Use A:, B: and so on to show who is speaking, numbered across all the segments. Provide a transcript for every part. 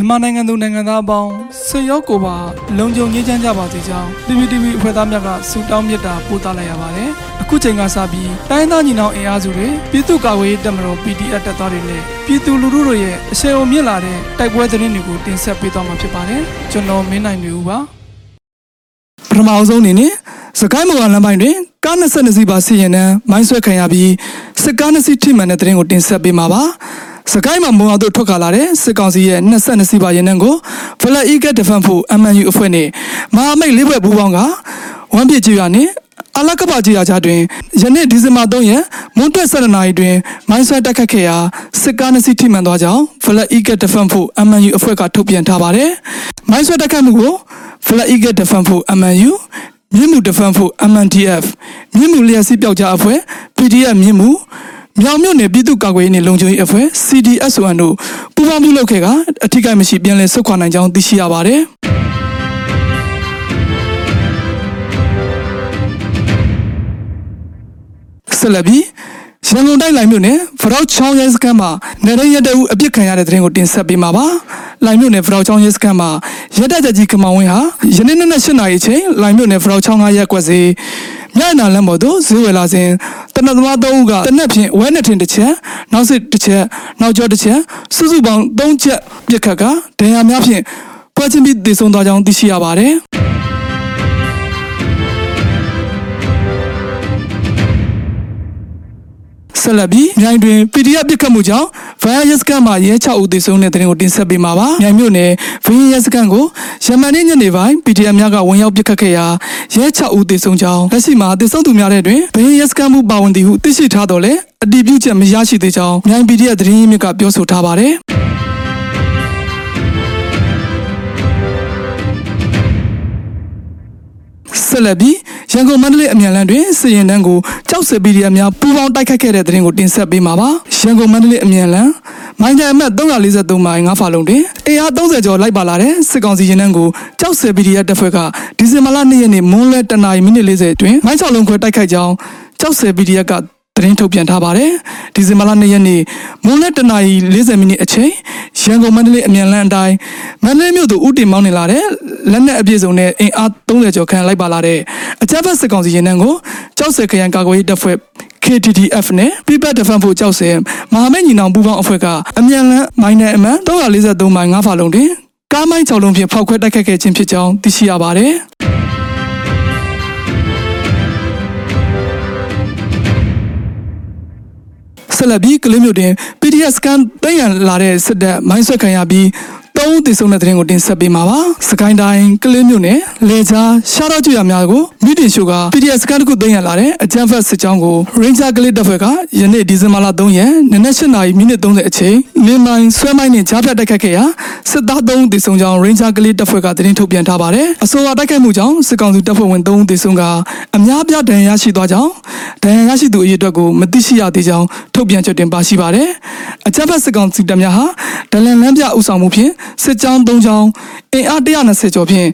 A: မြန်မာနိုင်ငံသူနိုင်ငံသားအပေါင်းဆွေရောက်ကိုပါလုံခြုံရေးချမ်းကြပါစေကြောင်း PPTV အဖွဲ့သားများကဆုတောင်းမေတ္တာပို့သလိုက်ရပါတယ်။အခုချိန်ကစပြီးတိုင်းသားညီနောင်အင်အားစုတွေပြည်သူ့ကာကွယ်ရေးတပ်မတော် PDF တပ်သားတွေနဲ့ပြည်သူလူထုတို့ရဲ့အဆင်အုံမြင့်လာတဲ့တိုက်ပွဲသတင်းတွေကိုတင်ဆက်ပေးသွားမှာဖြစ်ပါတယ်။ကျွန်တော်မင်းနိုင်နေဦးပါ။ပထမအဆုံးအနေနဲ့စကိုင်းမော်လမ်းပိုင်းတွင်ကား22စီးပါစီရင်နှံမိုင်းဆွဲခံရပြီးစစ်ကား2စီးထိမှန်တဲ့သတင်းကိုတင်ဆက်ပေးမှာပါ။ စကိုင်းမှာမုံအောင်တို့ထွက်ခါလာတဲ့စစ်ကောင်စီရဲ့22စီးပါရင်နှံကိုဖလက်အီကတ်ဒဖန်ဖို့ MNU အဖွဲ့နဲ့မဟာမိတ်လေးဘက်ပူးပေါင်းကဝမ်ပြစ်ကြီးရနဲ့အလကပကြီးရာချတွင်ယနေ့ဒီဇင်ဘာ3ရက်မွန်းတက်7နာရီတွင်မိုင်းဆွဲတက်ခတ်ခဲ့ရာစစ်ကား2စီးထိမှန်သွားကြောင်းဖလက်အီကတ်ဒဖန်ဖို့ MNU အဖွဲ့ကထုတ်ပြန်ထားပါတယ်။မိုင်းဆွဲတက်ခတ်မှုကိုဖလက်အီကတ်ဒဖန်ဖို့ MNU မြင့်မှုတဖန်ဖို့ MNTF မြင့်မှုလျှက်စီးပြောက်ကြားအဖွဲ့ PDF မြင့်မှု မြောင်မြို့နယ်ပြည်သူ့ကာကွယ်ရေးနှင့်လုံခြုံရေးအဖွဲ့ CDSON တို့ပူးပေါင်းပြုလုပ်ခဲ့ကအထူးကိမရှိပြန်လည်ဆုတ်ခွာနိုင်ကြောင်းသိရှိရပါတယ်ဆက်လက်ပြီးရန်ကုန်တိုင်းလိုင်မြို့နယ်ဖရောက်ချောင်းရဲစခန်းမှာနေရရက်တအုပ်အပြစ်ခံရတဲ့တဲ့ရင်ကိုတင်ဆက်ပေးမှာပါ။လိုင်မြို့နယ်ဖရောက်ချောင်းရဲစခန်းမှာရက်တက်ကြကြီးကမောင်ဝင်းဟာယနေ့နေ့နဲ့၈နာရီအချိန်လိုင်မြို့နယ်ဖရောက်ချောင်းကရက်ကွက်စီမြတ်နာလမ်းပေါ်သို့ဈေးဝယ်လာစဉ်တ နတ်သမား၃ဦးကတနက်ဖြင့်ဝဲနဲ့ထင်တစ်ချက်နောက်စစ်တစ်ချက်နောက်ကျောတစ်ချက်စုစုပေါင်း၃ချက်ပြစ်ခတ်ကဒဏ်ရာများဖြင့်ပွဲချင်းပြီးတည်ဆုံသွားကြောင်းသိရှိရပါတယ်။ ဆက်လက်ပြီးမြိုင်တွင် PDF ပြစ်ခတ်မှုကြောင့် Virus ကမှရဲ6ဦးသေဆုံးတဲ့တဲ့ရင်ကိုတင်ဆက်ပေးမှာပါ။မြိုင်မြို့နယ် Virus ကကိုရမန်နေ့ညနေပိုင်း PDF များကဝင်ရောက်ပြစ်ခတ်ခဲ့ရာရဲ6ဦးသေဆုံးကြောင်းလက်ရှိမှာသေဆုံးသူများတဲ့တွင် Virus ကမှုပါဝင်သည်ဟုသိရှိထားတော်လဲအတည်ပြုချက်မရရှိသေးကြောင်းမြိုင် PDF သတင်းရင်းမြစ်ကပြောဆိုထားပါတယ်။ဆက်လက်ပြီး ရန်ကုန်မန္တလေးအမြန်လမ်းတွင်စီရင်တန်းကိုကြောက်စပီဒီယာများပူးပေါင်းတိုက်ခိုက်ခဲ့တဲ့တဲ့ရင်ကိုတင်ဆက်ပေးမှာပါရန်ကုန်မန္တလေးအမြန်လမ်းမိုင်းတိုင်အမှတ်343မိုင်9ဖာလုံးတွင်အေအား30ကျော်လိုက်ပါလာတဲ့စစ်ကောင်စီရင်တန်းကိုကြောက်စပီဒီယာတပ်ဖွဲ့ကဒီဇင်ဘာလ2ရက်နေ့မွန်းလွဲတနာရီမိနစ်40တွင်မိုင်း6လုံးခွဲတိုက်ခိုက်ကြောင်းကြောက်စပီဒီယာက သတင်းထုတ်ပြန်ထားပါတယ်။ဒီဇင်ဘာလ2ရက်နေ့မွန်းလက်တနာရီ40မိနစ်အချိန်ရန်ကုန်မန္တလေးအမြန်လမ်းအတိုင်းမန္တလေးမြို့သို့ဥတီမောင်းနေလာတဲ့လက်နက်အပြည့်စုံနဲ့အင်အား30ကျော်ခန့်လိုက်ပါလာတဲ့အကြမ်းဖက်စစ်ကောင်စီရင်နှံကိုကြောက်စဲခရိုင်ကာကွယ်ရေးတပ်ဖွဲ့ KTTF နဲ့ People Defense ဖို့ကြောက်စဲမဟာမိတ်ညီနောင်ပူးပေါင်းအဖွဲ့ကအမြန်လမ်းမိုင်းနယ်အမှန်343မိုင်9ဖာလုံးတွင်ကားမိုင်း6လုံးဖြင့်ဖောက်ခွဲတိုက်ခတ်ခဲ့ခြင်းဖြစ်ကြောင်းသိရှိရပါတယ်။ ဆက်လက်ပြီးကလေးမျိုးတင် PDF စကန်တင်ရန်လာတဲ့စစ်တပ်မိုင်းဆွဲခံရပြီးသုံးဦးသေဆုံးတဲ့တဲ့ရင်ကိုတင်ဆက်ပေးမှာပါစကိုင်းတိုင်းကလေးမျိုးနဲ့လေချာရှာတော့ကျွရများကိုမိတင်ရှိုက PDF စကန်တစ်ခုတင်ရန်လာတဲ့အကြမ်းဖက်စစ်ကြောင်းကို Ranger ကလေးတပ်ဖွဲ့ကယနေ့ဒီဇင်ဘာလ3ရက်နနက်8နာရီမိနစ်30အချိန် လင်းမိုင်းဆွဲမိုင်းနဲ့ကြားဖြတ်တိုက်ခတ်ခဲ့ရာစစ်သား3ဦးသေဆုံးကြောင်း Ranger ကလေးတပ်ဖွဲ့ကသတင်းထုတ်ပြန်ထားပါတယ်အဆိုပါတိုက်ခိုက်မှုကြောင့်စစ်ကောင်စီတပ်ဖွဲ့ဝင်3ဦးသေဆုံးကအများပြားဒဏ်ရာရရှိသွားကြောင်းဒဏ်ရာရရှိသူအရေအတွက်ကိုမသိရှိရသေးကြောင်းထုတ်ပြန်ချက်တင်ပါရှိပါတယ်အကြမ်းဖက်စစ်ကောင်စီတပ်များဟာဒလန်လန်းပြဥဆောင်မှုဖြင့်စစ်ကြောင်း3ကြောင်းအင်အား120ကျော်ဖြင့်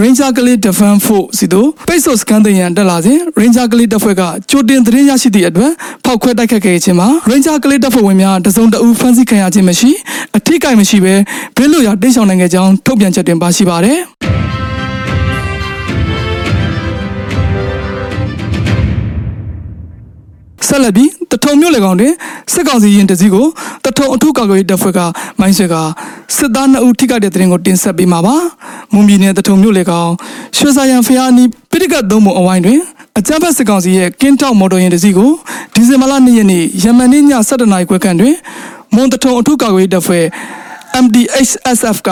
A: Ranger ကလေး Defense Force စီတို့ပိတ်ဆို့စကန်တင်ရန်တက်လာစဉ် Ranger ကလေးတပ်ဖွဲ့ကကြိုတင်သတင်းရရှိသည့်အတွက်ဖောက်ခွဲတိုက်ခတ်ခဲ့ခြင်းမှာ Ranger ကလေးတပ်ဖွဲ့ဝင်များတစုံတအူဖမ်းဆီးခံရခြင်းမရှိအထိကိမရှိဘဲဘေးလွတ်ရာတိတ်ဆောင်နိုင်ခဲ့ကြောင်းထုတ်ပြန်ချက်တင်ပါရှိပါတယ်ဆက်လက်ပြီး တထုံမြို့လေကောင်တွင်စစ်ကောင်စီရင်တစည်းကိုတထုံအထူးကာကွယ်ရေးတပ်ဖွဲ့ကမိုင်းဆွဲကစစ်သား2ဦးထိခိုက်တဲ့တဲ့ရင်ကိုတင်ဆက်ပေးမှာပါမွန်ပြည်နယ်တထုံမြို့လေကောင်ရွှေစာရန်ဖျားနီးပိဋကတ်သုံးပုံအဝိုင်းတွင်အကြမ်းဖက်စစ်ကောင်စီရဲ့ကင်းတောက်မော်တော်ယာဉ်တစ်စီးကိုဒီဇင်ဘာလ2ရက်နေ့ယမန်နေ့ည7:00နာရီခွဲခန့်တွင်မွန်တထုံအထူးကာကွယ်ရေးတပ်ဖွဲ့ MDHSF က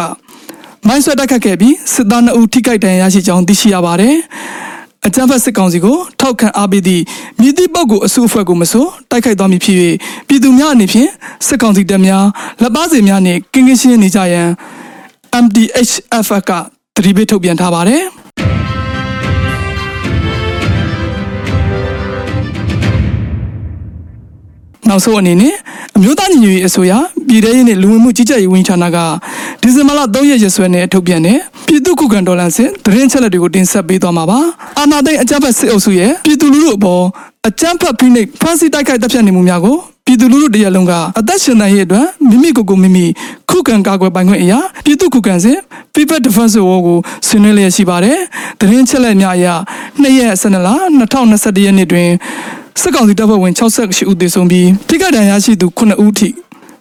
A: မိုင်းဆွဲတိုက်ခတ်ခဲ့ပြီးစစ်သား2ဦးထိခိုက်ဒဏ်ရာရရှိကြောင်းသိရှိရပါတယ်။ အကြမ်းဖက်စစ်ကောင်စီကိုထောက်ခံအားပေးသည့်မြစ်တိပုတ်ကိုအစုအဖွဲ့ကိုမဆိုတိုက်ခိုက်သွားမည်ဖြစ်၍ပြည်သူများအနေဖြင့်စစ်ကောင်စီတပ်များလက်ပါစီများနှင့်ကင်းကင်းရှင်းရှင်းနေကြရန် MDHF ကတတိပေးထုတ်ပြန်ထားပါတယ်။ နောက်ဆုံးအနေနဲ့အမျိုးသားညီညွတ်ရေးအစိုးရပြည်ထရေးနဲ့လူဝင်မှုကြီးကြပ်ရေးဝန်ကြီးဌာနကဒီဇင်ဘာလ3ရက်ရက်စွဲနဲ့ထုတ်ပြန်တဲ့ပြည်သူ့ခုခံတော်လှန်စစ်သတင်းချက်လက်တွေကိုတင်ဆက်ပေးသွားမှာပါအာဏာသိမ်းအကြမ်းဖက်စစ်အုပ်စုရဲ့ပြည်သူလူထုအပေါ်အကြမ်းဖက်ဖိနှိပ်ဖမ်းဆီးတိုက်ခိုက်တပ်ဖြတ်နေမှုများကိုပြပြည်သူလူထုတရက်လုံးကအသက်ရှင်နိုင်ရေးအတွက်မိမိကိုယ်ကိုမိမိခုခံကာကွယ်ပိုင်ခွင့်အရာပြည်သူခုခံစဉ် People Defense War ကိုဆွေးနွေးလျက်ရှိပါတယ်။တရင်ချက်လက်များအရ2ရက်12လ2021ရက်နေ့တွင် စစ်ကောင်စီတပ်ဖွဲ့ဝင်68ဦးသေဆုံးပြီးထိခိုက်ဒဏ်ရာရှိသူ9ဦးထိ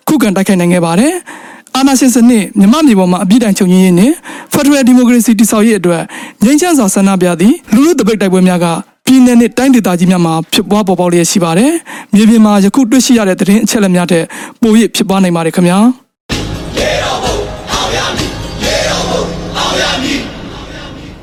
A: ခုခံတိုက်ခိုက်နိုင်ခဲ့ပါတယ်။အာဏာရှင်စနစ်မြမမြေပေါ်မှာအပြစ်ဒဏ်ချုပ်ငြင်းရင်းနဲ့ဖက်ဒရယ်ဒီမိုကရေစီတည်ဆောက်ရေးအတွက်ငြိမ်းချမ်းစွာဆန္ဒပြသည့်လူလူတပိတ်တိုက်ပွဲများကပြည်내နဲ့တိုင်းဒေသကြီးများမှာဖြစ်ပွားပေါ်ပေါက်လျက်ရှိပါတယ်။မြေပြင်မှာယခုတွေ့ရှိရတဲ့သတင်းအချက်အလက်များထက်ပို၍ဖြစ်ပွားနိုင်ပါတယ်ခင်ဗျာ။ရေတော်ဘုံအောင်ရမည်ရေတော်ဘုံအောင်ရမည်